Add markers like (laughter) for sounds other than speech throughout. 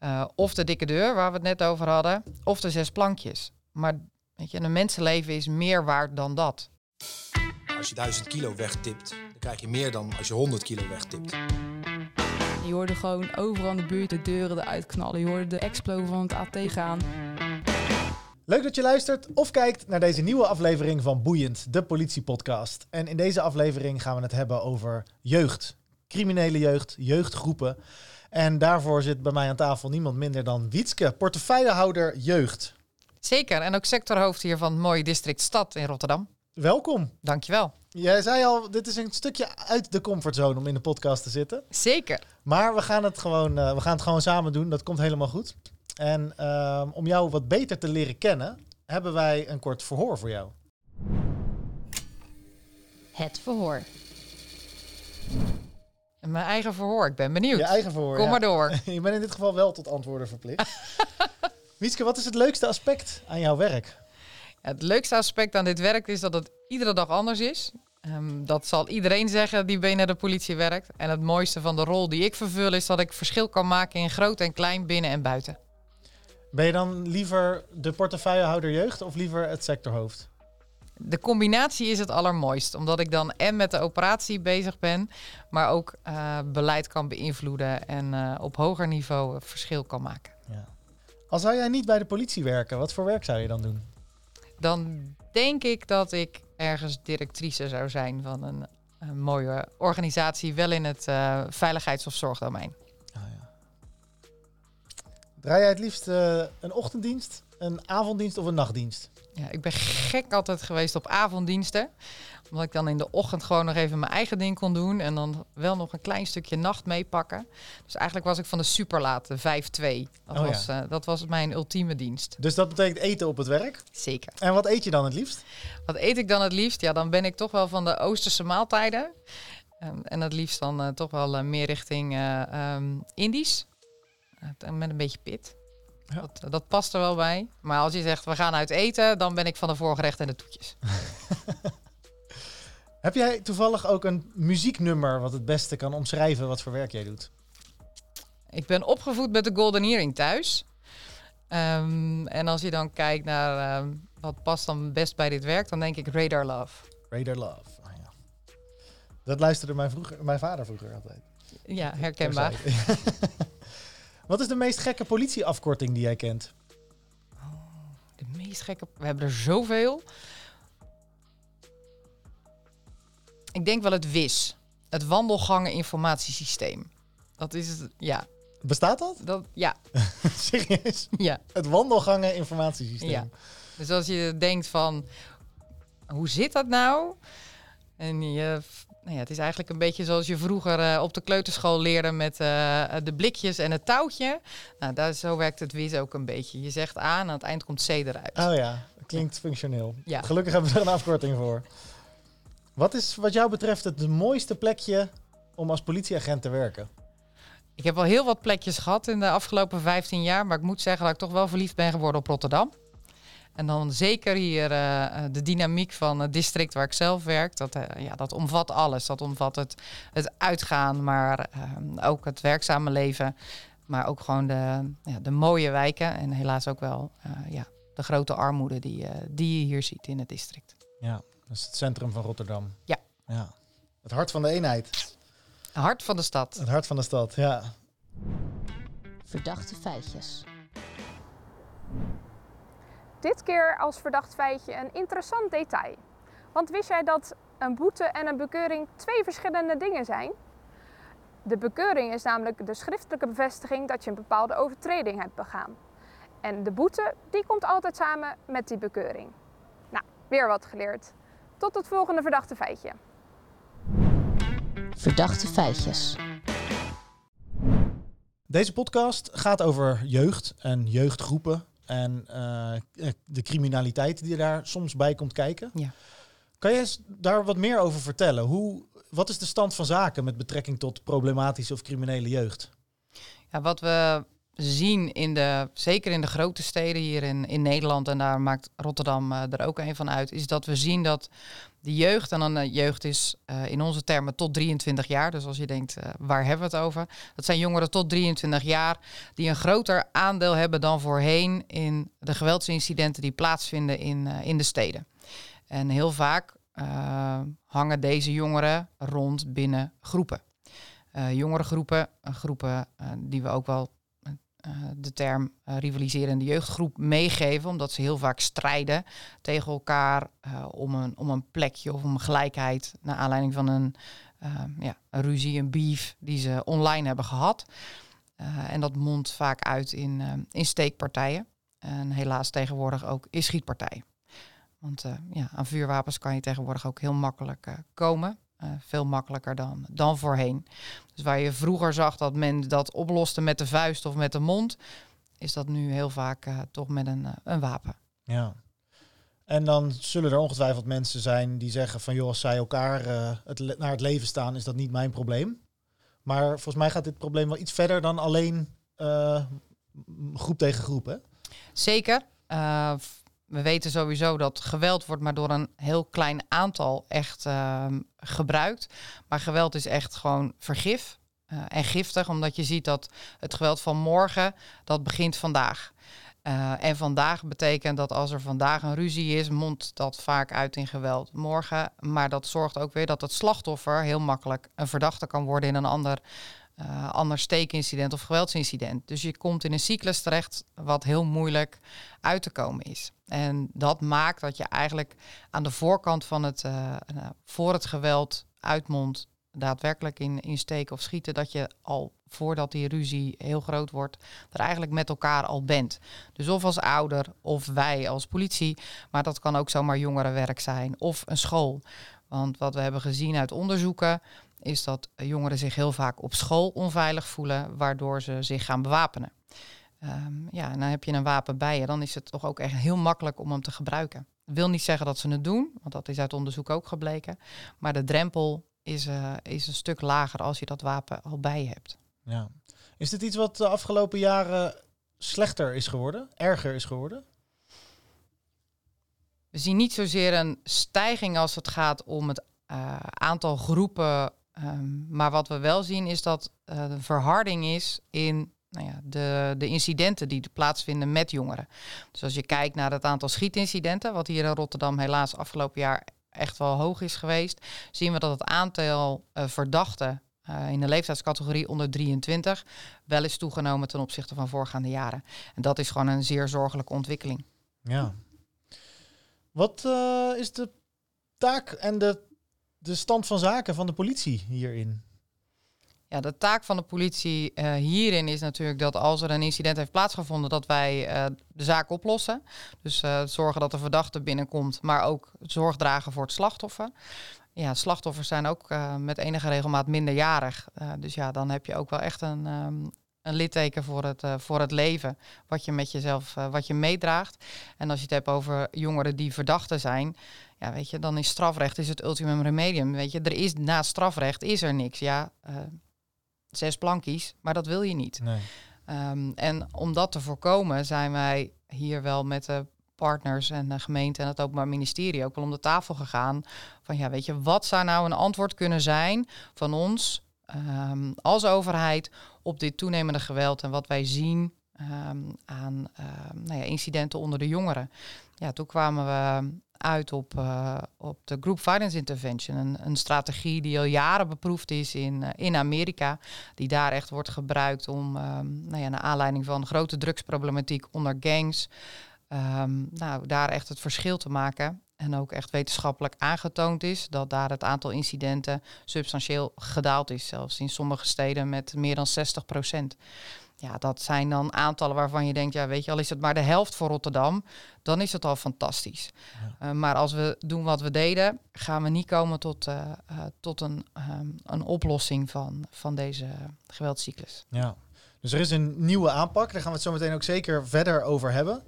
Eh, of de dikke deur, waar we het net over hadden, of de zes plankjes. Maar weet je, een mensenleven is meer waard dan dat. Als je 1000 kilo wegtipt, dan krijg je meer dan als je 100 kilo wegtipt. Je hoorde gewoon overal in de buurt de deuren eruit knallen. Je hoorde de explo van het AT gaan. Leuk dat je luistert of kijkt naar deze nieuwe aflevering van Boeiend, de politiepodcast. En in deze aflevering gaan we het hebben over jeugd. Criminele jeugd, jeugdgroepen. En daarvoor zit bij mij aan tafel niemand minder dan Wietske, portefeuillehouder jeugd. Zeker, en ook sectorhoofd hier van het mooie district Stad in Rotterdam. Welkom. Dankjewel. Jij zei al, dit is een stukje uit de comfortzone om in de podcast te zitten. Zeker. Maar we gaan het gewoon, uh, we gaan het gewoon samen doen. Dat komt helemaal goed. En uh, om jou wat beter te leren kennen, hebben wij een kort verhoor voor jou. Het verhoor. Mijn eigen verhoor, ik ben benieuwd. Je eigen verhoor. Kom ja. maar door. (laughs) je bent in dit geval wel tot antwoorden verplicht. (laughs) Wietske, wat is het leukste aspect aan jouw werk? Het leukste aspect aan dit werk is dat het iedere dag anders is. Um, dat zal iedereen zeggen die binnen de politie werkt. En het mooiste van de rol die ik vervul is dat ik verschil kan maken in groot en klein, binnen en buiten. Ben je dan liever de portefeuillehouder jeugd of liever het sectorhoofd? De combinatie is het allermooist, omdat ik dan en met de operatie bezig ben, maar ook uh, beleid kan beïnvloeden en uh, op hoger niveau verschil kan maken. Ja. Al zou jij niet bij de politie werken, wat voor werk zou je dan doen? Dan denk ik dat ik ergens directrice zou zijn van een, een mooie organisatie, wel in het uh, veiligheids- of zorgdomein. Ah, ja. Draai jij het liefst een ochtenddienst, een avonddienst of een nachtdienst? Ja, ik ben gek altijd geweest op avonddiensten. Omdat ik dan in de ochtend gewoon nog even mijn eigen ding kon doen. En dan wel nog een klein stukje nacht meepakken. Dus eigenlijk was ik van de superlate 5-2. Dat, oh, was, ja. uh, dat was mijn ultieme dienst. Dus dat betekent eten op het werk? Zeker. En wat eet je dan het liefst? Wat eet ik dan het liefst? Ja, dan ben ik toch wel van de Oosterse maaltijden. Um, en het liefst dan uh, toch wel uh, meer richting um, Indisch. met een beetje pit. Ja. Dat, dat, past er wel bij. Maar als je zegt, we gaan uit eten, dan ben ik van de voorgerechten en de toetjes. (laughs) Heb jij toevallig ook een muzieknummer wat het beste kan omschrijven wat voor werk jij doet? Ik ben opgevoed met de Golden Earring thuis. Um, en als je dan kijkt naar um, wat past dan best bij dit werk, dan denk ik Radar Love. Radar Love, oh, ja. Dat luisterde mijn, vroeger, mijn vader vroeger altijd. Ja, herkenbaar. (laughs) Wat is de meest gekke politieafkorting die jij kent? Oh, de meest gekke. We hebben er zoveel. Ik denk wel het WIS. Het wandelgangen informatiesysteem. Dat is het, ja. Bestaat dat? dat ja. (laughs) Serieus? Ja. Het wandelgangen informatiesysteem. Ja. Dus als je denkt van, hoe zit dat nou? En je nou ja, het is eigenlijk een beetje zoals je vroeger uh, op de kleuterschool leerde met uh, de blikjes en het touwtje. Nou, daar, zo werkt het WIS ook een beetje. Je zegt A en aan het eind komt C eruit. Oh ja, klinkt functioneel. Ja. Gelukkig hebben we er een afkorting voor. Wat is wat jou betreft het mooiste plekje om als politieagent te werken? Ik heb al heel wat plekjes gehad in de afgelopen 15 jaar, maar ik moet zeggen dat ik toch wel verliefd ben geworden op Rotterdam. En dan zeker hier uh, de dynamiek van het district waar ik zelf werk. Dat, uh, ja, dat omvat alles. Dat omvat het, het uitgaan, maar uh, ook het werkzame leven. Maar ook gewoon de, ja, de mooie wijken. En helaas ook wel ja, de grote armoede die, die je hier ziet in het district. Ja, dat is het centrum van Rotterdam. Ja. ja. Het hart van de eenheid. Het hart van de stad. Het hart van de stad, ja. Verdachte feitjes. Dit keer als verdacht feitje een interessant detail. Want wist jij dat een boete en een bekeuring twee verschillende dingen zijn? De bekeuring is namelijk de schriftelijke bevestiging dat je een bepaalde overtreding hebt begaan. En de boete, die komt altijd samen met die bekeuring. Nou, weer wat geleerd. Tot het volgende verdachte feitje. Verdachte feitjes. Deze podcast gaat over jeugd en jeugdgroepen en uh, de criminaliteit die daar soms bij komt kijken. Ja. Kan je daar wat meer over vertellen? Hoe, wat is de stand van zaken met betrekking tot problematische of criminele jeugd? Ja, wat we zien in de, zeker in de grote steden hier in, in Nederland, en daar maakt Rotterdam eh, er ook een van uit, is dat we zien dat de jeugd, en dan uh, jeugd is uh, in onze termen tot 23 jaar, dus als je denkt, waar hebben we het over? Dat zijn jongeren tot 23 jaar die een groter aandeel hebben dan voorheen in de geweldsincidenten die plaatsvinden in, in de steden. En heel vaak hangen deze jongeren rond binnen groepen. jongere groepen, groepen die we ook wel de term uh, rivaliserende jeugdgroep meegeven, omdat ze heel vaak strijden tegen elkaar uh, om, een, om een plekje of om gelijkheid naar aanleiding van een, ja, een ruzie, een beef die ze online hebben gehad. en dat mondt vaak uit in, in steekpartijen en helaas tegenwoordig ook in schietpartijen. Want ja, aan vuurwapens kan je tegenwoordig ook heel makkelijk komen. Uh, veel makkelijker dan, dan voorheen. Dus waar je vroeger zag dat men dat oploste met de vuist of met de mond, is dat nu heel vaak uh, toch met een, uh, een wapen. Ja. En dan zullen er ongetwijfeld mensen zijn die zeggen van joh, als zij elkaar het naar het leven staan, is dat niet mijn probleem. Maar volgens mij gaat dit probleem wel iets verder dan alleen groep tegen groep. Hè? Zeker we weten sowieso dat geweld wordt maar door een heel klein aantal echt uh, gebruikt. Maar geweld is echt gewoon vergif uh, en giftig, omdat je ziet dat het geweld van morgen, dat begint vandaag. Uh, en vandaag betekent dat als er vandaag een ruzie is, mondt dat vaak uit in geweld morgen. Maar dat zorgt ook weer dat het slachtoffer heel makkelijk een verdachte kan worden in een ander uh, ander steekincident of geweldsincident. Dus je komt in een cyclus terecht wat heel moeilijk uit te komen is. En dat maakt dat je eigenlijk aan de voorkant van het, uh, voor het geweld uitmondt, daadwerkelijk in, in steken of schieten, dat je al voordat die ruzie heel groot wordt, er eigenlijk met elkaar al bent. Dus of als ouder of wij als politie, maar dat kan ook zomaar jongerenwerk zijn of een school. Want wat we hebben gezien uit onderzoeken, is dat jongeren zich heel vaak op school onveilig voelen, waardoor ze zich gaan bewapenen. Um, ja, en dan heb je een wapen bij je, dan is het toch ook echt heel makkelijk om hem te gebruiken. Ik wil niet zeggen dat ze het doen, want dat is uit onderzoek ook gebleken. Maar de drempel is, uh, is een stuk lager als je dat wapen al bij je hebt. Ja. Is dit iets wat de afgelopen jaren slechter is geworden, erger is geworden? We zien niet zozeer een stijging als het gaat om het uh, aantal groepen Um, maar wat we wel zien is dat uh, verharding is in nou ja, de, de incidenten die plaatsvinden met jongeren. Dus als je kijkt naar het aantal schietincidenten, wat hier in Rotterdam helaas afgelopen jaar echt wel hoog is geweest, zien we dat het aantal uh, verdachten uh, in de leeftijdscategorie onder 23 wel is toegenomen ten opzichte van voorgaande jaren. En dat is gewoon een zeer zorgelijke ontwikkeling. Ja. Wat is de taak en de de stand van zaken van de politie hierin? Ja, de taak van de politie uh, hierin is natuurlijk dat als er een incident heeft plaatsgevonden, dat wij uh, de zaak oplossen. Dus uh, zorgen dat de verdachte binnenkomt, maar ook zorg dragen voor het slachtoffer. Ja, slachtoffers zijn ook met enige regelmaat minderjarig. dus ja, dan heb je ook wel echt een, um, een litteken voor het, voor het leven, wat je met jezelf, wat je meedraagt. En als je het hebt over jongeren die verdachten zijn, ja, weet je, dan is strafrecht is het ultimum remedium. Weet je, er is na strafrecht is er niks. Ja, uh, zes plankies, maar dat wil je niet. Nee. Um, en om dat te voorkomen zijn wij hier wel met de partners en de gemeente en het Openbaar Ministerie ook wel om de tafel gegaan. Van ja, weet je, wat zou nou een antwoord kunnen zijn van ons um, als overheid op dit toenemende geweld en wat wij zien um, aan nou ja, incidenten onder de jongeren. Ja, toen kwamen we uit op, uh, op de Group Finance Intervention. Een, een, strategie die al jaren beproefd is in, uh, in Amerika. Die daar echt wordt gebruikt om, um, nou ja, naar aanleiding van grote drugsproblematiek onder gangs. Um, nou, daar echt het verschil te maken. En ook echt wetenschappelijk aangetoond is dat daar het aantal incidenten substantieel gedaald is. Zelfs in sommige steden met meer dan 60 procent. Ja, dat zijn dan aantallen waarvan je denkt, ja, weet je, al is het maar de helft voor Rotterdam, dan is het al fantastisch. Ja. Uh, maar als we doen wat we deden, gaan we niet komen tot, uh, uh, tot een, um, een oplossing van, van deze geweldscyclus. Ja, dus er is een nieuwe aanpak. Daar gaan we het zo meteen ook zeker verder over hebben.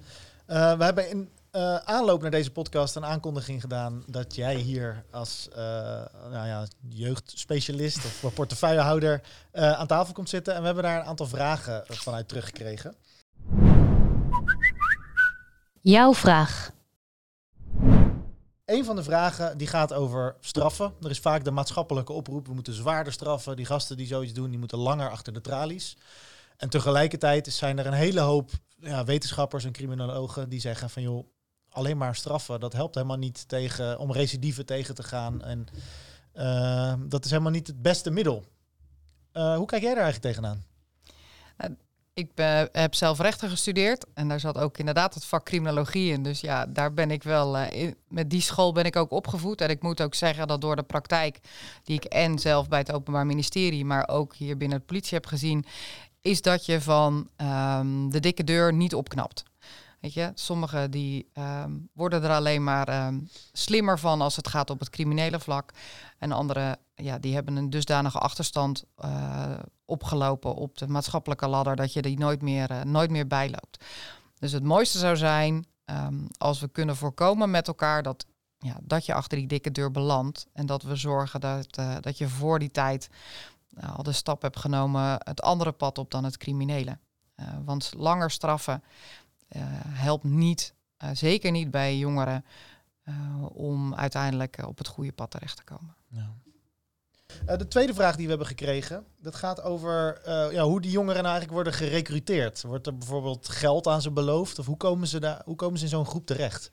we hebben in eh, aanloop naar deze podcast een aankondiging gedaan dat jij hier als eh, nou ja, jeugdspecialist of (laughs) portefeuillehouder eh, aan tafel komt zitten. En we hebben daar een aantal vragen vanuit teruggekregen. Jouw vraag. Een van de vragen die gaat over straffen. Er is vaak de maatschappelijke oproep, we moeten zwaarder straffen. Die gasten die zoiets doen, die moeten langer achter de tralies. En tegelijkertijd zijn er een hele hoop ja, wetenschappers en criminologen die zeggen van joh, alleen maar straffen, dat helpt helemaal niet tegen, om recidieven tegen te gaan. En eh, dat is helemaal niet het beste middel. Uh, hoe kijk jij daar eigenlijk tegenaan? Ik ben, heb zelf rechten gestudeerd en daar zat ook inderdaad het vak criminologie in. Dus ja, daar ben ik wel, in, met die school ben ik ook opgevoed. En ik moet ook zeggen dat door de praktijk die ik en zelf bij het Openbaar Ministerie, maar ook hier binnen de politie heb gezien, is dat je van um, de dikke deur niet opknapt. Weet je, sommigen die um, worden er alleen maar um, slimmer van als het gaat op het criminele vlak. En anderen, ja, die hebben een dusdanige achterstand uh, opgelopen op de maatschappelijke ladder dat je die nooit meer, uh, nooit meer bijloopt. Dus het mooiste zou zijn um, als we kunnen voorkomen met elkaar dat, ja, dat je achter die dikke deur belandt. En dat we zorgen dat, uh, dat je voor die tijd al de stap hebt genomen het andere pad op dan het criminele. want langer straffen helpt niet, uh, zeker niet bij jongeren, uh, om uiteindelijk op het goede pad terecht te komen. Ja. Uh, de tweede vraag die we hebben gekregen, dat gaat over uh, ja, hoe die jongeren nou eigenlijk worden gerecruiteerd. Wordt er bijvoorbeeld geld aan ze beloofd? Of hoe komen ze, daar, hoe komen ze in zo'n groep terecht?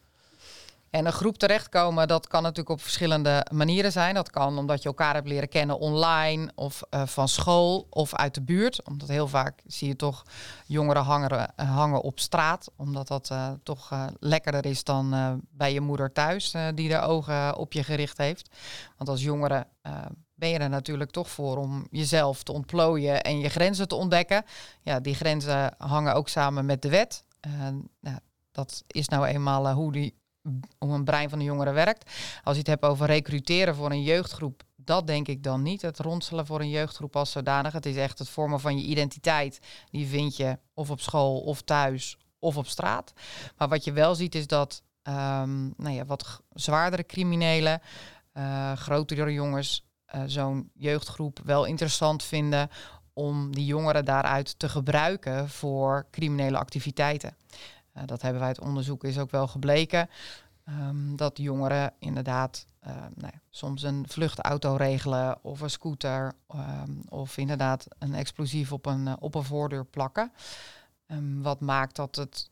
En een groep terechtkomen, dat kan natuurlijk op verschillende manieren zijn. Dat kan omdat je elkaar hebt leren kennen online of uh, van school of uit de buurt. Omdat heel vaak zie je toch jongeren hangen, uh, hangen op straat. Omdat dat uh, toch lekkerder is dan bij je moeder thuis, die de ogen op je gericht heeft. Want als jongere ben je er natuurlijk toch voor om jezelf te ontplooien en je grenzen te ontdekken. Ja, die grenzen hangen ook samen met de wet. nou, dat is nou eenmaal hoe die hoe een brein van de jongeren werkt. Als je het hebt over recruteren voor een jeugdgroep, dat denk ik dan niet. Het ronselen voor een jeugdgroep als zodanig. Het is echt het vormen van je identiteit. Die vind je of op school of thuis of op straat. Maar wat je wel ziet is dat um, nou ja, wat zwaardere criminelen, uh, grotere jongens, uh, zo'n jeugdgroep wel interessant vinden om die jongeren daaruit te gebruiken voor criminele activiteiten. Uh, dat hebben wij uit onderzoek is ook wel gebleken. Um, dat jongeren inderdaad uh, nou soms een vluchtauto regelen of een scooter um, of inderdaad een explosief op een, een voordeur plakken. Um, wat maakt dat het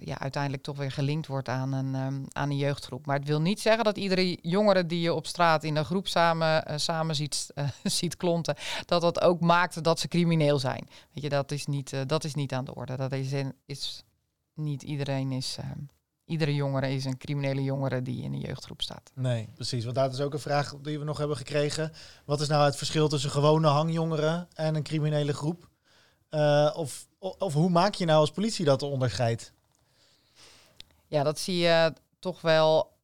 ja, uiteindelijk toch weer gelinkt wordt aan een, aan een jeugdgroep. Maar het wil niet zeggen dat iedere jongere die je op straat in een groep samen, samen ziet, (laughs) ziet klonten, dat dat ook maakt dat ze crimineel zijn. Weet je, dat is niet, dat is niet aan de orde. Dat is, in, is niet iedereen is. Uh, iedere jongere is een criminele jongere die in een jeugdgroep staat. Nee, precies. Want dat is ook een vraag die we nog hebben gekregen. Wat is nou het verschil tussen gewone hangjongeren en een criminele groep? Uh, of, of hoe maak je nou als politie dat onderscheid? Ja, dat zie je toch wel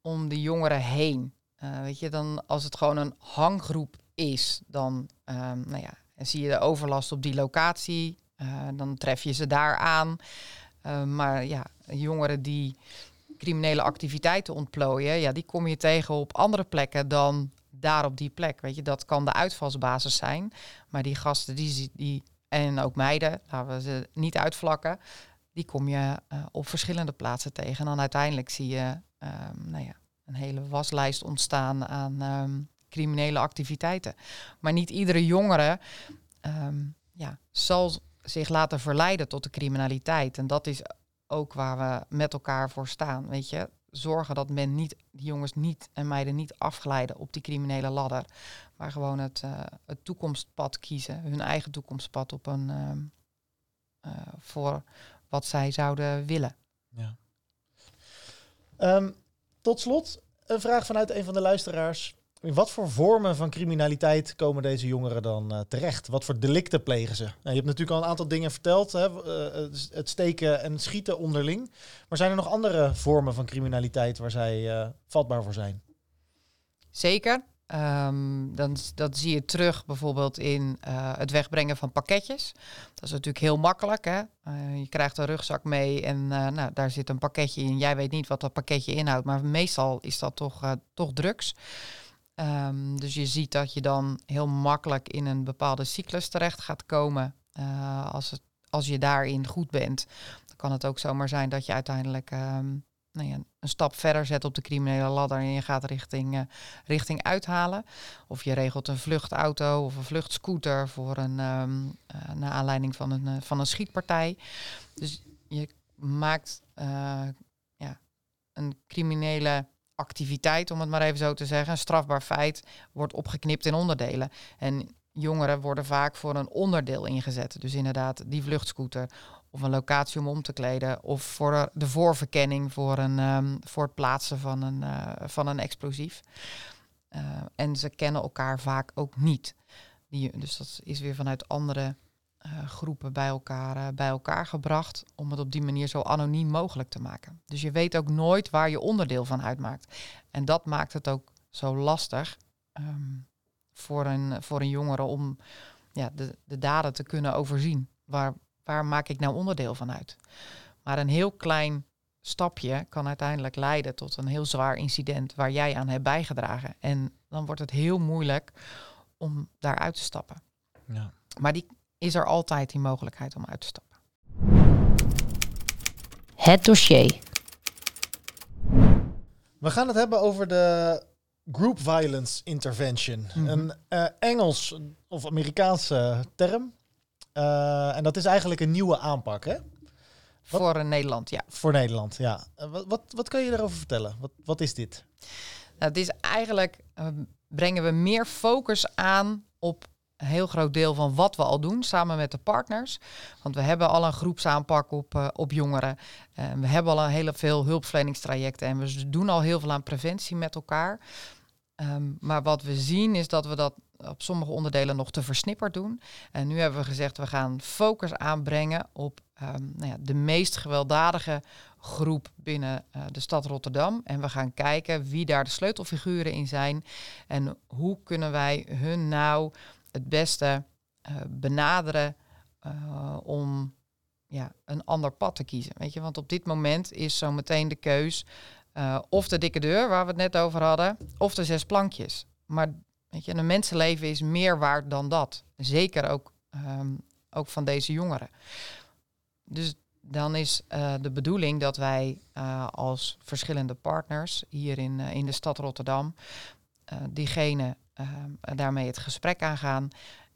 om de jongeren heen. Uh, weet je, dan als het gewoon een hanggroep is, dan um, nou ja, zie je de overlast op die locatie. Uh, dan tref je ze daar aan. Uh, maar ja, jongeren die criminele activiteiten ontplooien, ja, die kom je tegen op andere plekken dan daar op die plek. Weet je, dat kan de uitvalsbasis zijn. Maar die gasten, die, die en ook meiden, laten we ze niet uitvlakken, die kom je uh, op verschillende plaatsen tegen. En dan uiteindelijk zie je um, nou ja, een hele waslijst ontstaan aan um, criminele activiteiten. Maar niet iedere jongere um, ja, zal zich laten verleiden tot de criminaliteit. En dat is ook waar we met elkaar voor staan. Weet je, zorgen dat men niet, die jongens niet en meiden niet afglijden op die criminele ladder, maar gewoon het, uh, het toekomstpad kiezen, hun eigen toekomstpad op een uh, uh, voor wat zij zouden willen. Ja. Um, tot slot een vraag vanuit een van de luisteraars. In wat voor vormen van criminaliteit komen deze jongeren dan uh, terecht? Wat voor delicten plegen ze? Nou, je hebt natuurlijk al een aantal dingen verteld. Hè? Uh, het steken en schieten onderling. Maar zijn er nog andere vormen van criminaliteit waar zij vatbaar voor zijn? Zeker. Ehm, dan, dat zie je terug bijvoorbeeld in eh, het wegbrengen van pakketjes. Dat is natuurlijk heel makkelijk. Hè? Eh, je krijgt een rugzak mee en eh, nou, daar zit een pakketje in. Jij weet niet wat dat pakketje inhoudt, maar meestal is dat toch, toch drugs. Ehm, dus je ziet dat je dan heel makkelijk in een bepaalde cyclus terecht gaat komen. als, het, als je daarin goed bent, dan kan het ook zomaar zijn dat je uiteindelijk ehm, nou ja, een stap verder zet op de criminele ladder en je gaat richting, uh, richting uithalen. Of je regelt een vluchtauto of een vluchtscooter voor een um, naar aanleiding van een, van een schietpartij. Dus je maakt ja, een criminele activiteit, om het maar even zo te zeggen, een strafbaar feit, wordt opgeknipt in onderdelen. En jongeren worden vaak voor een onderdeel ingezet. Dus inderdaad, die vluchtscooter of een locatie om om te kleden, of voor de voorverkenning voor, een, um, voor het plaatsen van een, uh, van een explosief. Uh, en ze kennen elkaar vaak ook niet. Die, dus dat is weer vanuit andere uh, groepen bij elkaar, bij elkaar gebracht om het op die manier zo anoniem mogelijk te maken. Dus je weet ook nooit waar je onderdeel van uitmaakt. En dat maakt het ook zo lastig um, voor, een, voor een jongere om ja, de, de daden te kunnen overzien. Waar, waar maak ik nou onderdeel van uit? Maar een heel klein stapje kan uiteindelijk leiden tot een heel zwaar incident waar jij aan hebt bijgedragen. En dan wordt het heel moeilijk om daaruit te stappen. Ja. Maar die is er altijd die mogelijkheid om uit te stappen. Het dossier. We gaan het hebben over de Group Violence Intervention. Mm -hmm. Een uh, Engels of Amerikaanse term. Uh, en dat is eigenlijk een nieuwe aanpak, hè? Wat? Voor Nederland, ja. Voor Nederland, ja. Uh, wat, wat, wat kan je daarover vertellen? Wat, wat is dit? Nou, het is eigenlijk, uh, brengen we meer focus aan op een heel groot deel van wat we al doen samen met de partners. Want we hebben al een groepsaanpak op, uh, op jongeren. Uh, we hebben al een hele veel hulpverleningstrajecten en we doen al heel veel aan preventie met elkaar. Um, maar wat we zien is dat we dat op sommige onderdelen nog te versnipperd doen. En nu hebben we gezegd, we gaan focus aanbrengen op um, nou ja, de meest gewelddadige groep binnen uh, de stad Rotterdam. En we gaan kijken wie daar de sleutelfiguren in zijn. En hoe kunnen wij hun nou het beste uh, benaderen uh, om ja, een ander pad te kiezen. Weet je, want op dit moment is zo meteen de keus uh, of de dikke deur, waar we het net over hadden, of de zes plankjes. Maar weet je, een mensenleven is meer waard dan dat. Zeker ook, um, ook van deze jongeren. Dus dan is de bedoeling dat wij als verschillende partners hier in, in de stad Rotterdam diegene daarmee het gesprek aangaan.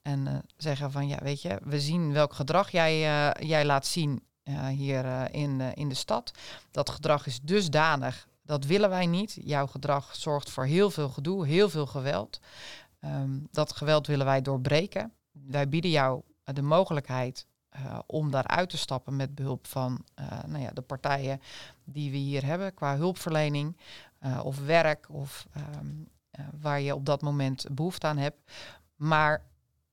En zeggen van ja, weet je, we zien welk gedrag jij, jij laat zien hier in, in de stad. Dat gedrag is dusdanig, dat willen wij niet. Jouw gedrag zorgt voor heel veel gedoe, heel veel geweld. Um, dat geweld willen wij doorbreken. Wij bieden jou de mogelijkheid om daaruit te stappen met behulp van nou ja, de partijen die we hier hebben qua hulpverlening of werk of um, waar je op dat moment behoefte aan hebt. Maar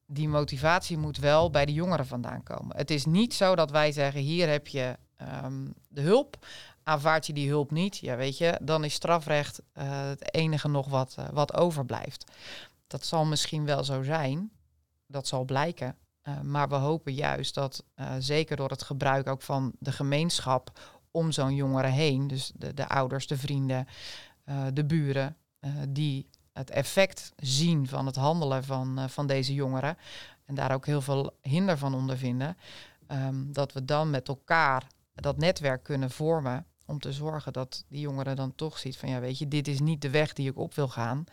die motivatie moet wel bij de jongeren vandaan komen. Het is niet zo dat wij zeggen, hier heb je um, de hulp. Aanvaard je die hulp niet, ja weet je, dan is strafrecht uh, het enige nog wat, uh, wat overblijft. Dat zal misschien wel zo zijn, dat zal blijken. Maar we hopen juist dat, zeker door het gebruik ook van de gemeenschap om zo'n jongere heen, dus de, de ouders, de vrienden, de buren, die het effect zien van het handelen van, uh, van deze jongeren en daar ook heel veel hinder van ondervinden, um, dat we dan met elkaar dat netwerk kunnen vormen om te zorgen dat die jongeren dan toch ziet van ja weet je, dit is niet de weg die ik op wil gaan.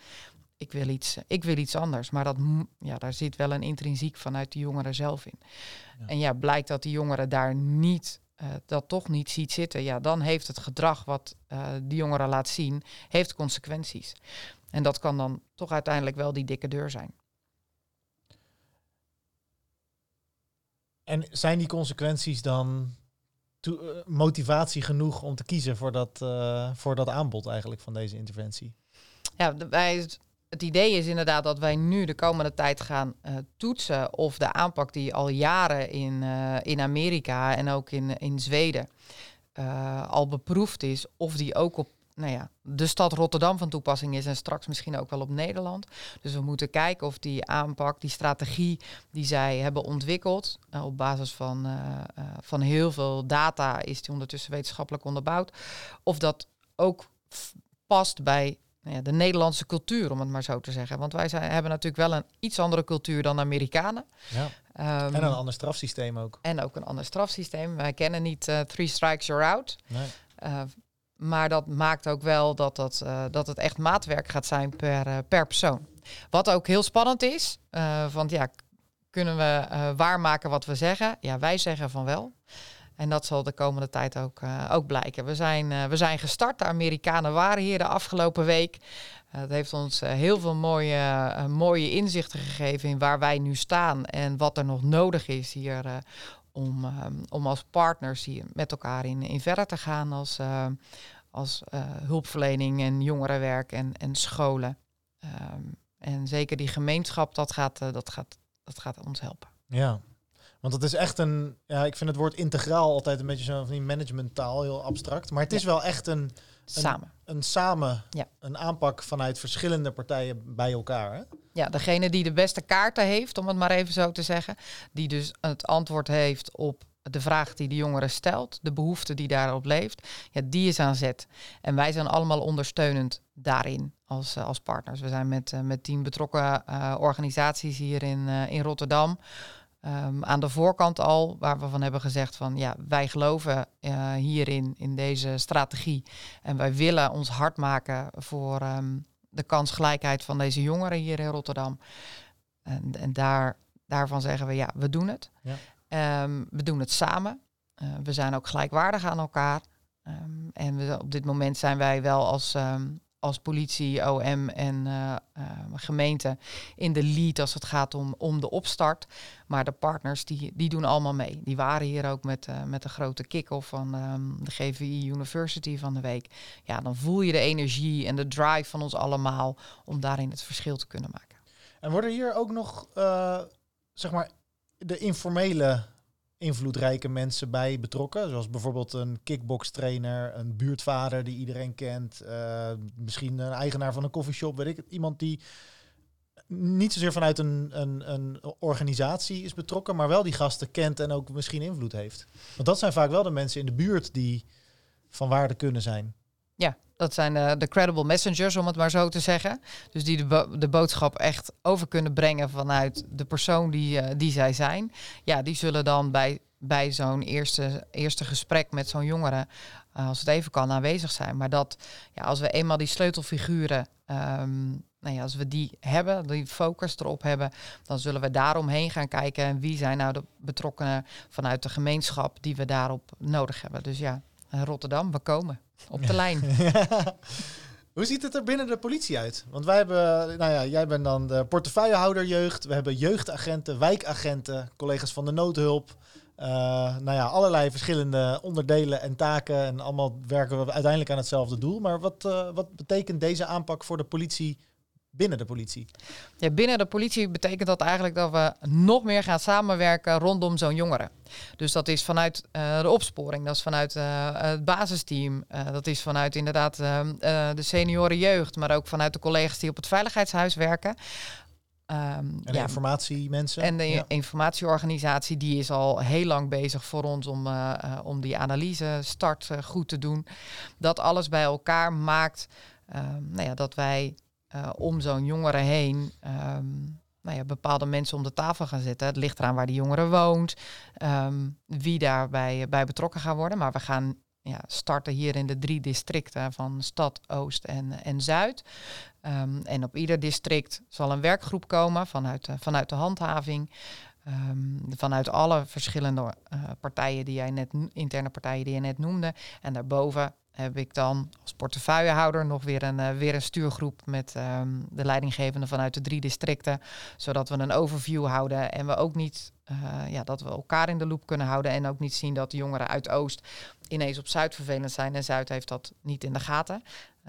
Ik wil iets, ik wil iets anders, maar dat, ja, daar zit wel een intrinsiek vanuit de jongeren zelf in. Ja. En ja, blijkt dat die jongeren daar niet uh, dat toch niet ziet zitten, ja, dan heeft het gedrag wat uh, die jongeren laat zien, heeft consequenties. En dat kan dan toch uiteindelijk wel die dikke deur zijn. En zijn die consequenties dan to- motivatie genoeg om te kiezen voor dat, voor dat aanbod eigenlijk van deze interventie? Ja, wij, het idee is inderdaad dat wij nu de komende tijd gaan uh, toetsen of de aanpak die al jaren in, uh, in Amerika en ook in, in Zweden uh, al beproefd is, of die ook op nou ja, de stad Rotterdam van toepassing is en straks misschien ook wel op Nederland. Dus we moeten kijken of die aanpak, die strategie die zij hebben ontwikkeld, uh, op basis van, van heel veel data is die ondertussen wetenschappelijk onderbouwd, of dat ook past bij nou ja, de Nederlandse cultuur, om het maar zo te zeggen. Want wij zijn, hebben natuurlijk wel een iets andere cultuur dan de Amerikanen. Ja. Um, en een ander strafsysteem ook. En ook een ander strafsysteem. Wij kennen niet three strikes, you're out. Nee. Maar dat maakt ook wel dat, dat, uh, dat het echt maatwerk gaat zijn per, uh, per persoon. Wat ook heel spannend is, uh, want ja, kunnen we waarmaken wat we zeggen? Ja, wij zeggen van wel. En dat zal de komende tijd ook, ook blijken. We zijn, we zijn gestart. De Amerikanen waren hier de afgelopen week. Het heeft ons heel veel mooie, mooie inzichten gegeven in waar wij nu staan en wat er nog nodig is hier om, um, om als partners hier met elkaar in, in verder te gaan als, uh, als uh, hulpverlening en jongerenwerk en, en scholen. Um, en zeker die gemeenschap, dat gaat, uh, dat, gaat, dat gaat ons helpen. Ja, want het is echt een, ja, ik vind het woord integraal altijd een beetje zo van die managementtaal, heel abstract. Maar het is ja. wel echt een, een, samen, een, samen ja. een aanpak vanuit verschillende partijen bij elkaar. Hè? Ja, degene die de beste kaarten heeft, om het maar even zo te zeggen, die dus het antwoord heeft op de vraag die de jongere stelt, de behoefte die daarop leeft, ja, die is aan zet. En wij zijn allemaal ondersteunend daarin als, uh, als partners. We zijn met, uh, met tien betrokken uh, organisaties hier in, in Rotterdam. Um, aan de voorkant al, waar we van hebben gezegd van ja, wij geloven uh, hierin, in deze strategie. En wij willen ons hard maken voor um, de kansgelijkheid van deze jongeren hier in Rotterdam. En, en daar, daarvan zeggen we ja, we doen het. Ja. Um, we doen het samen. Uh, we zijn ook gelijkwaardig aan elkaar. en we, op dit moment zijn wij wel als als politie, OM en uh, gemeente in de lead als het gaat om, om de opstart. Maar de partners die, die doen allemaal mee. Die waren hier ook met, uh, met de grote kick-off van um, de GVI University van de week. Ja, dan voel je de energie en de drive van ons allemaal om daarin het verschil te kunnen maken. En worden hier ook nog, zeg maar, de informele invloedrijke mensen bij betrokken. Zoals bijvoorbeeld een kickbokstrainer, een buurtvader die iedereen kent. Uh, misschien een eigenaar van een koffieshop, weet ik het. Iemand die niet zozeer vanuit een, een, een organisatie is betrokken, maar wel die gasten kent en ook misschien invloed heeft. Want dat zijn vaak wel de mensen in de buurt die van waarde kunnen zijn. Ja, dat zijn de, de credible messengers, om het maar zo te zeggen. Dus die de, de boodschap echt over kunnen brengen vanuit de persoon die, uh, die zij zijn. Ja, die zullen dan bij, bij zo'n eerste, eerste gesprek met zo'n jongere, uh, als het even kan, aanwezig zijn. Maar dat, ja, als we eenmaal die sleutelfiguren, um, nou ja, als we die hebben, die focus erop hebben, dan zullen we daaromheen gaan kijken. En wie zijn nou de betrokkenen vanuit de gemeenschap die we daarop nodig hebben. Dus ja, Rotterdam, we komen op de (laughs) lijn. (laughs) Hoe ziet het er binnen de politie uit? Want wij hebben, nou ja, jij bent dan de portefeuillehouder jeugd. We hebben jeugdagenten, wijkagenten, collega's van de noodhulp. Uh, nou ja, allerlei verschillende onderdelen en taken. En allemaal werken we uiteindelijk aan hetzelfde doel. Maar wat, uh, wat betekent deze aanpak voor de politie binnen de politie? Ja, binnen de politie betekent dat eigenlijk dat we nog meer gaan samenwerken rondom zo'n jongere. Dus dat is vanuit uh, de opsporing, dat is vanuit uh, het basisteam, uh, dat is vanuit inderdaad de senioren jeugd, maar ook vanuit de collega's die op het veiligheidshuis werken. Um, en de ja, informatiemensen. En de ja. informatieorganisatie die is al heel lang bezig voor ons om, om die analyse start goed te doen. Dat alles bij elkaar maakt nou ja, dat wij om zo'n jongere heen um, nou ja, bepaalde mensen om de tafel gaan zetten. Het ligt eraan waar die jongere woont, um, wie daarbij bij betrokken gaan worden. Maar we gaan ja, starten hier in de drie districten van Stad, Oost en, en Zuid. Um, en op ieder district zal een werkgroep komen vanuit, uh, vanuit de handhaving. Um, vanuit alle verschillende uh, partijen die jij net, interne partijen die je net noemde. En daarboven heb ik dan als portefeuillehouder nog weer een, uh, weer een stuurgroep met um, de leidinggevende vanuit de drie districten. Zodat we een overview houden en we ook niet, uh, ja, dat we elkaar in de loop kunnen houden. En ook niet zien dat de jongeren uit Oost ineens op Zuid vervelend zijn. En Zuid heeft dat niet in de gaten.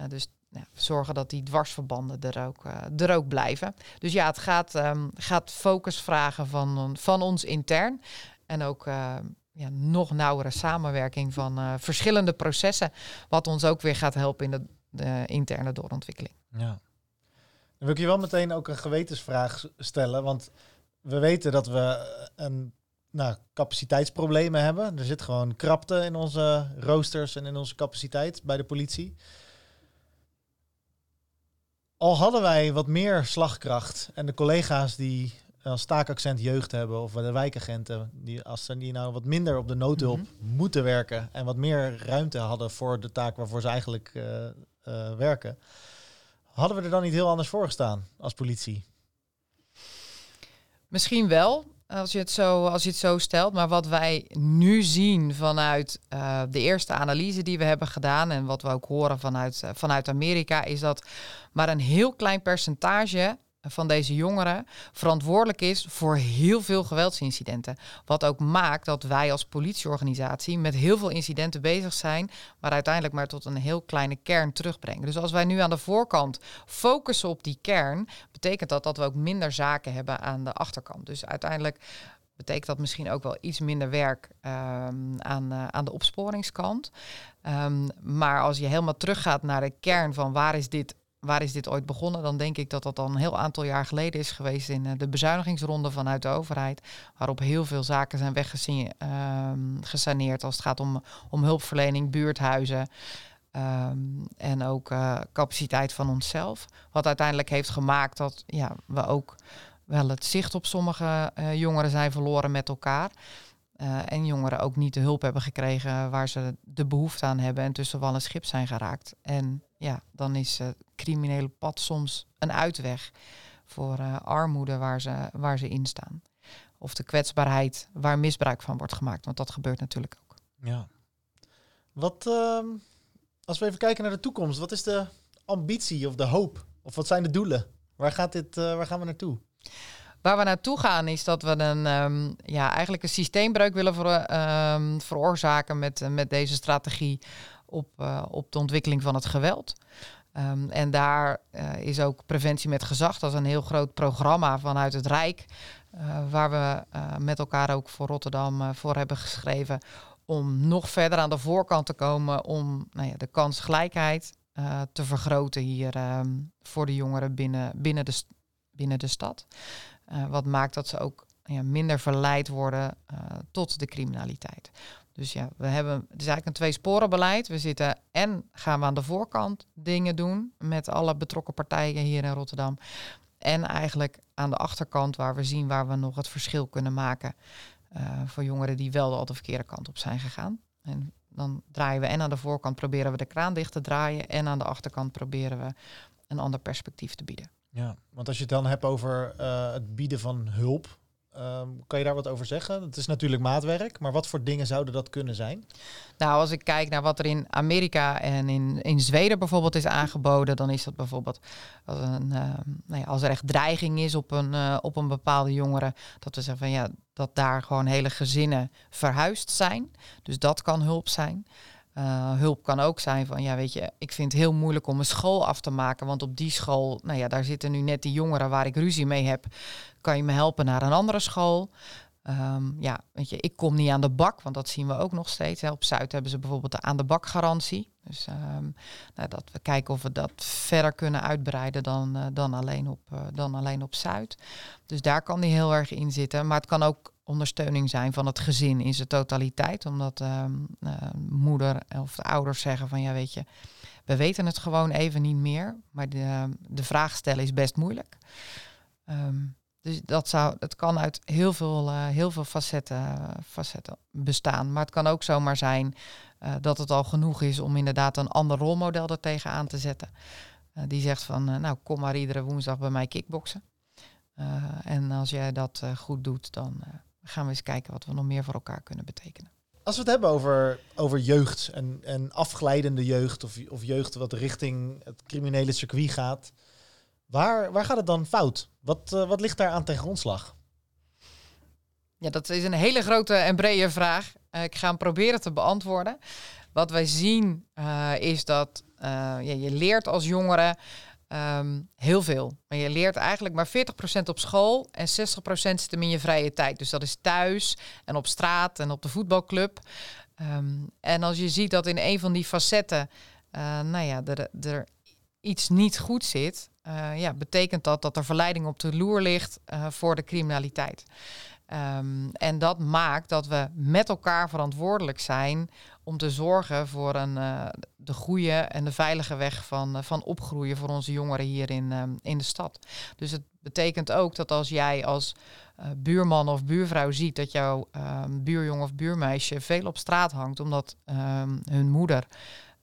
Dus ja, zorgen dat die dwarsverbanden er ook, er ook blijven. Dus ja, het gaat, um, gaat focus vragen van, van ons intern. En ook ja, nog nauwere samenwerking van uh, verschillende processen. Wat ons ook weer gaat helpen in de interne doorontwikkeling. Ja. Dan wil ik je wel meteen ook een gewetensvraag stellen. Want we weten dat we een nou, capaciteitsproblemen hebben. Er zit gewoon krapte in onze roosters en in onze capaciteit bij de politie. Al hadden wij wat meer slagkracht en de collega's die als taakaccent jeugd hebben of de wijkagenten, die als ze die nou wat minder op de noodhulp Mhm. moeten werken en wat meer ruimte hadden voor de taak waarvoor ze eigenlijk eh, eh, werken, hadden we er dan niet heel anders voor gestaan als politie? Misschien wel, als je, het zo, als je het zo stelt. Maar wat wij nu zien vanuit eh, de eerste analyse die we hebben gedaan... en wat we ook horen vanuit, eh, vanuit Amerika... is dat maar een heel klein percentage van deze jongeren verantwoordelijk is voor heel veel geweldsincidenten. Wat ook maakt dat wij als politieorganisatie met heel veel incidenten bezig zijn, maar uiteindelijk maar tot een heel kleine kern terugbrengen. Dus als wij nu aan de voorkant focussen op die kern, betekent dat dat we ook minder zaken hebben aan de achterkant. Dus uiteindelijk betekent dat misschien ook wel iets minder werk ehm, aan, eh, aan de opsporingskant. Ehm, maar als je helemaal teruggaat naar de kern van waar is dit waar is dit ooit begonnen? Dan denk ik dat dat al een heel aantal jaar geleden is geweest in eh, de bezuinigingsronde vanuit de overheid. Waarop heel veel zaken zijn weggesaneerd als het gaat om, om hulpverlening, buurthuizen. ehm, en ook eh, capaciteit van onszelf. Wat uiteindelijk heeft gemaakt dat ja, we ook wel het zicht op sommige eh, jongeren zijn verloren met elkaar. Eh, en jongeren ook niet de hulp hebben gekregen waar ze de behoefte aan hebben en tussen wal en schip zijn geraakt. En ja, dan is het criminele pad soms een uitweg voor eh, armoede waar ze, waar ze in staan. Of de kwetsbaarheid waar misbruik van wordt gemaakt, want dat gebeurt natuurlijk ook. Ja. Wat, ehm, als we even kijken naar de toekomst, wat is de ambitie of de hoop? Of wat zijn de doelen? Waar, gaat dit, eh, waar gaan we naartoe? Waar we naartoe gaan is dat we een, ehm, ja, eigenlijk een systeembreuk willen ehm, veroorzaken met, met deze strategie op, eh, op de ontwikkeling van het geweld. Ehm, en daar eh, is ook preventie met gezag. Dat is een heel groot programma vanuit het Rijk. eh, waar we met elkaar ook voor Rotterdam voor hebben geschreven. Om nog verder aan de voorkant te komen om nou ja, de kansgelijkheid te vergroten hier voor de jongeren binnen, binnen, de, binnen de stad. Eh, wat maakt dat ze ook ja, minder verleid worden eh, tot de criminaliteit. Dus ja, we hebben, het is eigenlijk een tweesporenbeleid. We zitten en gaan we aan de voorkant dingen doen met alle betrokken partijen hier in Rotterdam. En eigenlijk aan de achterkant waar we zien waar we nog het verschil kunnen maken eh, voor jongeren die wel al de verkeerde kant op zijn gegaan. En dan draaien we en aan de voorkant proberen we de kraan dicht te draaien en aan de achterkant proberen we een ander perspectief te bieden. Ja, want als je het dan hebt over eh, het bieden van hulp, ehm, kan je daar wat over zeggen? Het is natuurlijk maatwerk, maar wat voor dingen zouden dat kunnen zijn? Nou, als ik kijk naar wat er in Amerika en in, in Zweden bijvoorbeeld is aangeboden, dan is dat bijvoorbeeld als, een, eh, nou ja, als er echt dreiging is op een, eh, op een bepaalde jongere, dat we zeggen van ja, dat daar gewoon hele gezinnen verhuisd zijn. Dus dat kan hulp zijn. Eh, hulp kan ook zijn van, ja, weet je, ik vind het heel moeilijk om een school af te maken, want op die school, nou ja, daar zitten nu net die jongeren waar ik ruzie mee heb. Kan je me helpen naar een andere school? Ehm, ja, weet je, ik kom niet aan de bak, want dat zien we ook nog steeds. Hè. Op Zuid hebben ze bijvoorbeeld de aan de bak garantie. Dus ehm, nou, dat we kijken of we dat verder kunnen uitbreiden dan, eh, dan, alleen op, eh, dan alleen op Zuid. Dus daar kan die heel erg in zitten. Maar het kan ook ondersteuning zijn van het gezin in zijn totaliteit. Omdat ehm, eh, moeder of de ouders zeggen van ja, weet je, we weten het gewoon even niet meer. Maar de, de vraag stellen is best moeilijk. Ehm, dus dat zou, het kan uit heel veel, eh, heel veel facetten, facetten bestaan. Maar het kan ook zomaar zijn eh, dat het al genoeg is om inderdaad een ander rolmodel er tegenaan te zetten. Die zegt van, nou kom maar iedere woensdag bij mij kickboksen. En als jij dat goed doet, dan gaan we eens kijken wat we nog meer voor elkaar kunnen betekenen. Als we het hebben over, over jeugd en, en afglijdende jeugd of, of jeugd wat richting het criminele circuit gaat, waar, waar gaat het dan fout? Wat, eh, wat ligt daar aan ten grondslag? Ja, dat is een hele grote en brede vraag. Eh, ik ga hem proberen te beantwoorden. Wat wij zien eh, is dat ja, je leert als jongere ehm, heel veel. Maar je leert eigenlijk maar 40% op school en 60% zit hem in je vrije tijd. Dus dat is thuis en op straat en op de voetbalclub. Ehm, en als je ziet dat in een van die facetten eh, nou ja, er, er iets niet goed zit, eh, ja, betekent dat dat er verleiding op de loer ligt eh, voor de criminaliteit. Ehm, en dat maakt dat we met elkaar verantwoordelijk zijn om te zorgen voor een, eh, de goede en de veilige weg van, eh, van opgroeien voor onze jongeren hier in, ehm, in de stad. Dus het betekent ook dat als jij als eh, buurman of buurvrouw ziet dat jouw ehm, buurjong of buurmeisje veel op straat hangt omdat ehm, hun moeder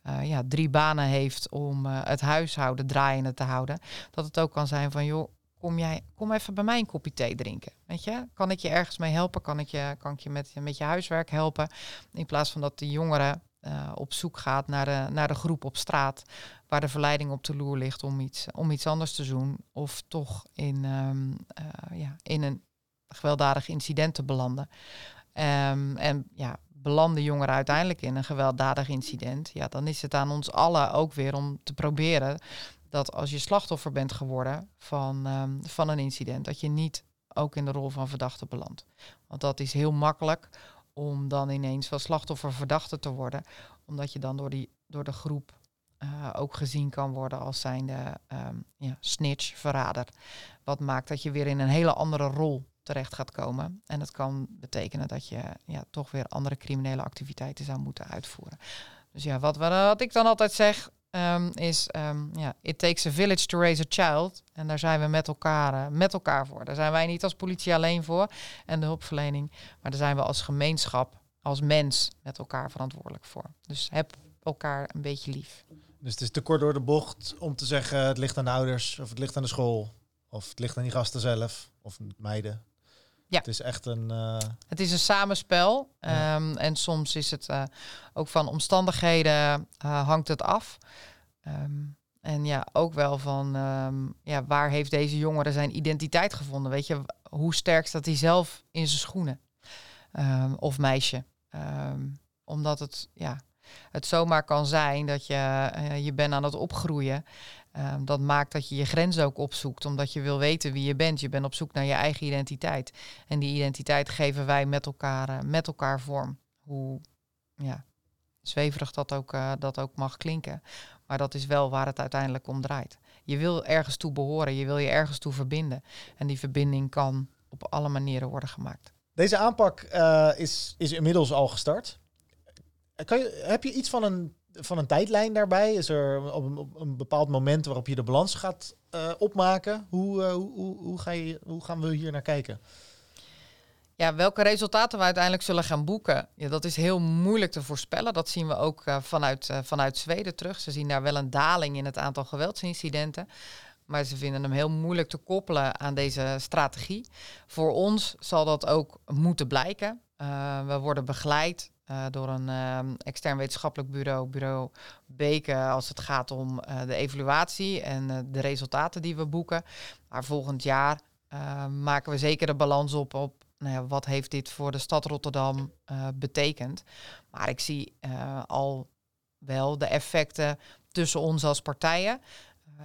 eh, ja, drie banen heeft om eh, het huishouden draaiende te houden, dat het ook kan zijn van joh, kom jij, kom even bij mij een kopje thee drinken. Weet je, kan ik je ergens mee helpen? Kan ik je, kan ik je met, met je huiswerk helpen? In plaats van dat de jongere eh, op zoek gaat naar de, naar de groep op straat, waar de verleiding op de loer ligt om iets, om iets anders te doen, of toch in, ehm, eh, ja, in een gewelddadig incident te belanden. Ehm, en ja, belanden jongeren uiteindelijk in een gewelddadig incident, ja, dan is het aan ons allen ook weer om te proberen dat als je slachtoffer bent geworden van, ehm, van een incident, dat je niet ook in de rol van verdachte belandt. Want dat is heel makkelijk om dan ineens van slachtoffer verdachte te worden, omdat je dan door, die, door de groep eh, ook gezien kan worden als zijnde ehm, ja, snitch, verrader. Wat maakt dat je weer in een hele andere rol terecht gaat komen. En dat kan betekenen dat je ja, toch weer andere criminele activiteiten zou moeten uitvoeren. Dus ja, wat, wat ik dan altijd zeg, ehm, is ehm, ja, it takes a village to raise a child. En daar zijn we met elkaar, eh, met elkaar voor. Daar zijn wij niet als politie alleen voor en de hulpverlening. Maar daar zijn we als gemeenschap, als mens met elkaar verantwoordelijk voor. Dus heb elkaar een beetje lief. Dus het is te kort door de bocht om te zeggen het ligt aan de ouders of het ligt aan de school of het ligt aan die gasten zelf of meiden. Ja. Het is echt een. eh, Het is een samenspel. Ja. ehm, en soms is het eh, ook van omstandigheden eh, hangt het af. Ehm, en ja, ook wel van ehm, ja, waar heeft deze jongere zijn identiteit gevonden? Weet je, hoe sterk staat hij zelf in zijn schoenen? Of meisje. Omdat het, ja, het zomaar kan zijn dat je, je bent aan het opgroeien. Ehm, dat maakt dat je je grens ook opzoekt, omdat je wil weten wie je bent. Je bent op zoek naar je eigen identiteit. En die identiteit geven wij met elkaar, eh, met elkaar vorm. Hoe ja, zweverig dat ook, eh, dat ook mag klinken. Maar dat is wel waar het uiteindelijk om draait. Je wil ergens toe behoren, je wil je ergens toe verbinden. En die verbinding kan op alle manieren worden gemaakt. Deze aanpak eh, is, is inmiddels al gestart. Kan je, heb je iets van een, van een tijdlijn daarbij? Is er op een, bepaald moment waarop je de balans gaat eh, opmaken? Hoe, eh, hoe, hoe, hoe, ga je, hoe gaan we hier naar kijken? Ja, welke resultaten we uiteindelijk zullen gaan boeken, ja, dat is heel moeilijk te voorspellen. Dat zien we ook eh, vanuit, vanuit Zweden terug. Ze zien daar wel een daling in het aantal geweldsincidenten. Maar ze vinden hem heel moeilijk te koppelen aan deze strategie. Voor ons zal dat ook moeten blijken. We worden begeleid eh, door een eh, extern wetenschappelijk bureau, bureau Beke, als het gaat om eh, de evaluatie en eh, de resultaten die we boeken. Maar volgend jaar eh, maken we zeker de balans op op nou ja, wat heeft dit voor de stad Rotterdam betekend. Maar ik zie al wel de effecten tussen ons als partijen.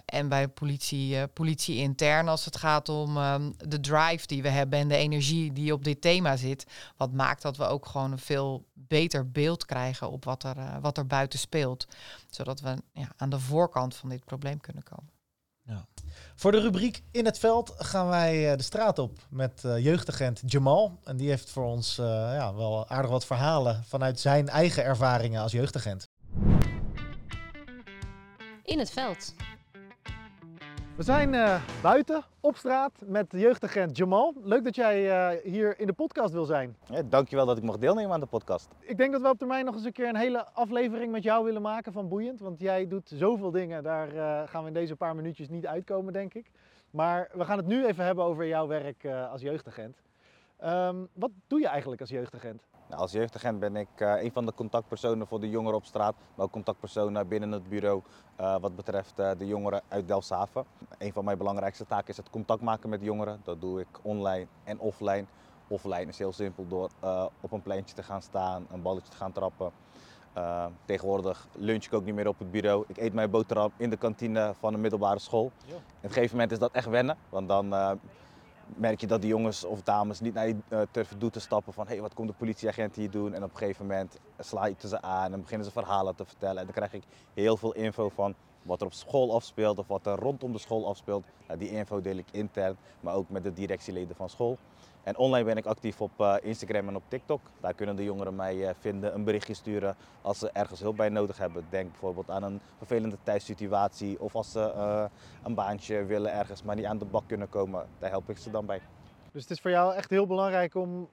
En bij politie, eh, politie intern als het gaat om ehm, de drive die we hebben en de energie die op dit thema zit. Wat maakt dat we ook gewoon een veel beter beeld krijgen op wat er, eh, wat er buiten speelt. Zodat we ja, aan de voorkant van dit probleem kunnen komen. Voor de rubriek In het Veld gaan wij eh, de straat op met jeugdagent Jamal. En die heeft voor ons eh, ja, wel aardig wat verhalen vanuit zijn eigen ervaringen als jeugdagent. In het veld. We zijn eh, buiten op straat met jeugdagent Jamal. Leuk dat jij eh, hier in de podcast wil zijn. Ja, dankjewel dat ik mag deelnemen aan de podcast. Ik denk dat we op termijn nog eens een keer een hele aflevering met jou willen maken van Boeiend. Want jij doet zoveel dingen, daar eh, gaan we in deze paar minuutjes niet uitkomen, denk ik. Maar we gaan het nu even hebben over jouw werk als jeugdagent. Ehm, wat doe je eigenlijk als jeugdagent? Nou, als jeugdagent ben ik eh, een van de contactpersonen voor de jongeren op straat, maar ook contactpersonen binnen het bureau eh, wat betreft eh, de jongeren uit Delfshaven. Een van mijn belangrijkste taken is het contact maken met jongeren. Dat doe ik online en offline. Offline is heel simpel door op een pleintje te gaan staan, een balletje te gaan trappen. Tegenwoordig lunch ik ook niet meer op het bureau. Ik eet mijn boterham in de kantine van een middelbare school. Ja. Op een gegeven moment is dat echt wennen, want dan merk je dat die jongens of dames niet naar je uh, turf te stappen van hé, hey, wat komt de politieagent hier doen? En op een gegeven moment sla je ze aan en beginnen ze verhalen te vertellen. En dan krijg ik heel veel info van wat er op school afspeelt of wat er rondom de school afspeelt. Nou, die info deel ik intern, maar ook met de directieleden van school. En online ben ik actief op uh, Instagram en op TikTok. Daar kunnen de jongeren mij uh, vinden, een berichtje sturen als ze ergens hulp bij nodig hebben. Denk bijvoorbeeld aan een vervelende thuissituatie of als ze uh, een baantje willen ergens, maar niet aan de bak kunnen komen. Daar help ik ze dan bij. Dus het is voor jou echt heel belangrijk om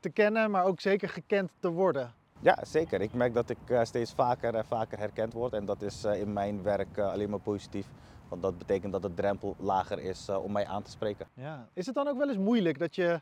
te kennen, maar ook zeker gekend te worden. Ja, zeker. Ik merk dat ik steeds vaker en vaker herkend word. En dat is in mijn werk alleen maar positief. Want dat betekent dat de drempel lager is uh, om mij aan te spreken. Ja. Is het dan ook wel eens moeilijk dat je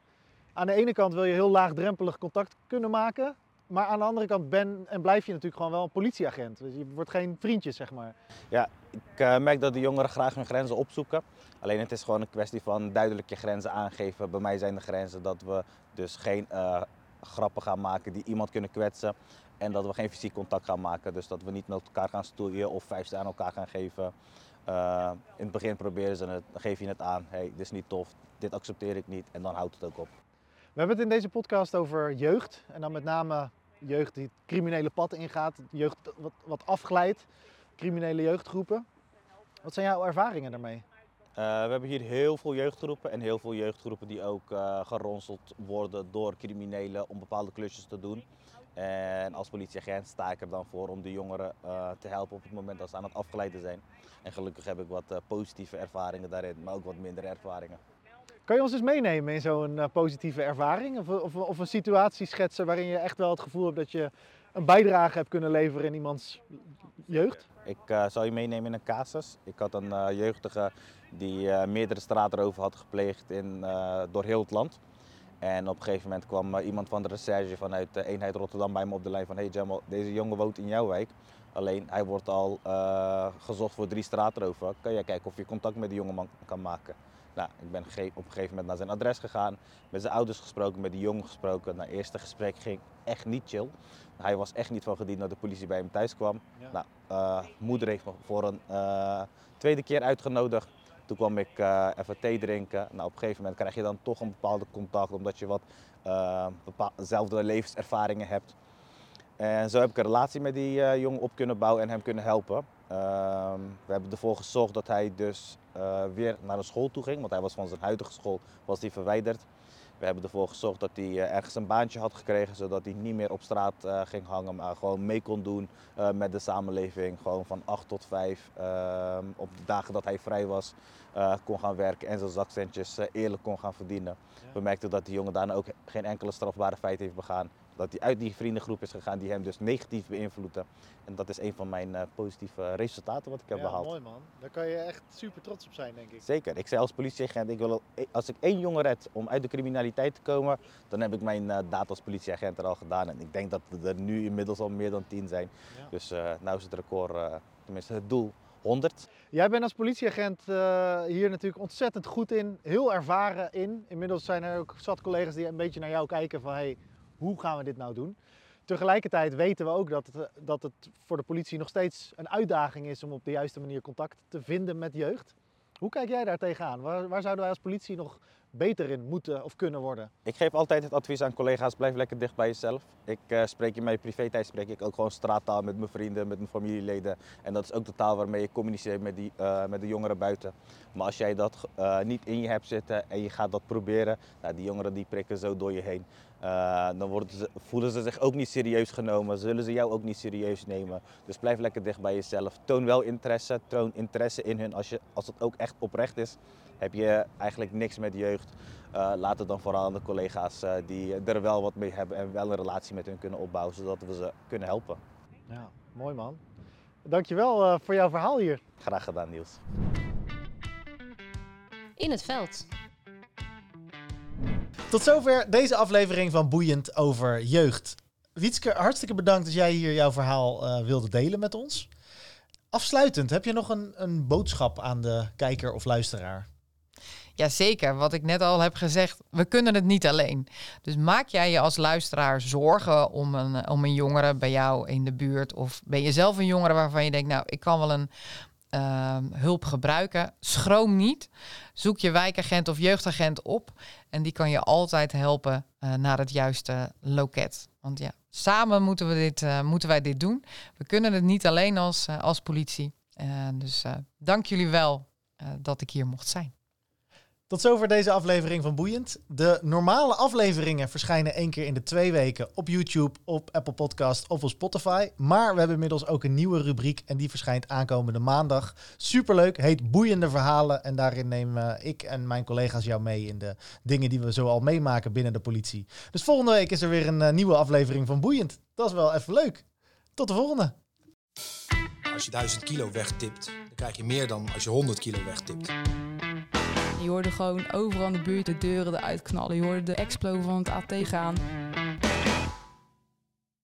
aan de ene kant wil je heel laagdrempelig contact kunnen maken, maar aan de andere kant ben en blijf je natuurlijk gewoon wel een politieagent. Dus je wordt geen vriendje, zeg maar. Ja, ik uh, merk dat de jongeren graag hun grenzen opzoeken. Alleen het is gewoon een kwestie van duidelijk je grenzen aangeven. Bij mij zijn de grenzen dat we dus geen uh, grappen gaan maken die iemand kunnen kwetsen. En dat we geen fysiek contact gaan maken. Dus dat we niet met elkaar gaan stoeien of vijf aan elkaar gaan geven. Uh, in het begin proberen ze het, dan geef je het aan. hey, dit is niet tof, dit accepteer ik niet en dan houdt het ook op. We hebben het in deze podcast over jeugd en dan met name jeugd die het criminele pad ingaat, jeugd wat, wat afglijdt, criminele jeugdgroepen. Wat zijn jouw ervaringen daarmee? Uh, we hebben hier heel veel jeugdgroepen en heel veel jeugdgroepen die ook uh, geronseld worden door criminelen om bepaalde klusjes te doen. En als politieagent sta ik er dan voor om de jongeren uh, te helpen op het moment dat ze aan het afgeleiden zijn. En gelukkig heb ik wat uh, positieve ervaringen daarin, maar ook wat minder ervaringen. Kan je ons eens meenemen in zo'n uh, positieve ervaring? Of, of, of, een situatie schetsen waarin je echt wel het gevoel hebt dat je een bijdrage hebt kunnen leveren in iemands jeugd? Ik zal je meenemen in een casus. Ik had een jeugdige die meerdere straatroven had gepleegd in, door heel het land. En op een gegeven moment kwam uh, iemand van de recherche vanuit de eenheid Rotterdam bij me op de lijn van... Hey Jamal, deze jongen woont in jouw wijk. Alleen hij wordt al uh, gezocht voor drie straatroven. Kan jij kijken of je contact met die jongeman kan maken? Nou, ik ben op een gegeven moment naar zijn adres gegaan, met zijn ouders gesproken, met die jongen gesproken. Nou, het eerste gesprek ging echt niet chill. Hij was echt niet van gediend dat de politie bij hem thuis kwam. Ja. Nou, uh, moeder heeft me voor een tweede keer uitgenodigd. Toen kwam ik uh, even thee drinken. Nou, op een gegeven moment krijg je dan toch een bepaalde contact, omdat je wat uh, levenservaringen hebt. En zo heb ik een relatie met die uh, jongen op kunnen bouwen en hem kunnen helpen. Ehm, we hebben ervoor gezorgd dat hij dus weer naar een school toe ging, want hij was van zijn huidige school was hij verwijderd. We hebben ervoor gezorgd dat hij ergens een baantje had gekregen, zodat hij niet meer op straat uh, ging hangen, maar gewoon mee kon doen uh, met de samenleving. Gewoon van 8 tot 5, uh, op de dagen dat hij vrij was, kon gaan werken en zijn zakcentjes eerlijk kon gaan verdienen. Ja. We merkten dat die jongen daarna ook geen enkele strafbare feit heeft begaan. Dat hij uit die vriendengroep is gegaan die hem dus negatief beïnvloeden. En dat is een van mijn uh, positieve resultaten wat ik heb ja, behaald. mooi man. Daar kan je echt super trots op zijn, denk ik. Zeker. Ik zei als politieagent, ik wil, als ik één jongen red om uit de criminaliteit te komen, dan heb ik mijn uh, daad als politieagent er al gedaan. En ik denk dat er nu inmiddels al meer dan tien zijn. Ja. Dus uh, nou is het record, tenminste het doel, 100. Jij bent als politieagent uh, hier natuurlijk ontzettend goed in, heel ervaren in. Inmiddels zijn er ook zat collega's die een beetje naar jou kijken van hey, hoe gaan we dit nou doen? Tegelijkertijd weten we ook dat het, dat het voor de politie nog steeds een uitdaging is om op de juiste manier contact te vinden met jeugd. Hoe kijk jij daar tegenaan? Waar, waar zouden wij als politie nog beter in moeten of kunnen worden? Ik geef altijd het advies aan collega's, blijf lekker dicht bij jezelf. Ik uh, spreek in mijn privé-tijd spreek ik ook gewoon straattaal met mijn vrienden, met mijn familieleden. En dat is ook de taal waarmee je communiceert met, die, uh, met de jongeren buiten. Maar als jij dat niet in je hebt zitten en je gaat dat proberen, nou, die jongeren die prikken zo door je heen. Dan worden ze, voelen ze zich ook niet serieus genomen, zullen ze jou ook niet serieus nemen. Dus blijf lekker dicht bij jezelf. Toon wel interesse, toon interesse in hun als, je, als het ook echt oprecht is heb je eigenlijk niks met jeugd. Uh, laat het dan vooral aan de collega's uh, die er wel wat mee hebben en wel een relatie met hun kunnen opbouwen, zodat we ze kunnen helpen. Ja, mooi man. Dankjewel uh, voor jouw verhaal hier. Graag gedaan Niels. In het veld. Tot zover deze aflevering van Boeiend over jeugd. Wietske, hartstikke bedankt dat jij hier jouw verhaal wilde delen met ons. Afsluitend, heb je nog een, een boodschap aan de kijker of luisteraar? Jazeker, wat ik net al heb gezegd, we kunnen het niet alleen. Dus maak jij je als luisteraar zorgen om een, om een jongere bij jou in de buurt? Of ben je zelf een jongere waarvan je denkt, nou, ik kan wel een ehm, hulp gebruiken, schroom niet. Zoek je wijkagent of jeugdagent op en die kan je altijd helpen eh, naar het juiste loket. Want ja, samen moeten, we dit, eh, moeten wij dit doen. We kunnen het niet alleen als, eh, als politie. Dus dank jullie wel dat ik hier mocht zijn. Tot zover deze aflevering van Boeiend. De normale afleveringen verschijnen één keer in de twee weken op YouTube, op Apple Podcast of op Spotify. Maar we hebben inmiddels ook een nieuwe rubriek en die verschijnt aankomende maandag. Superleuk, heet Boeiende Verhalen. En daarin nemen ik en mijn collega's jou mee in de dingen die we zo al meemaken binnen de politie. Dus volgende week is er weer een uh, nieuwe aflevering van Boeiend. Dat is wel even leuk. Tot de volgende. Als je 1000 kilo wegtipt, dan krijg je meer dan als je 100 kilo wegtipt. Je hoorde gewoon overal in de buurt de deuren eruit knallen. Je hoorde de explo van het AT gaan.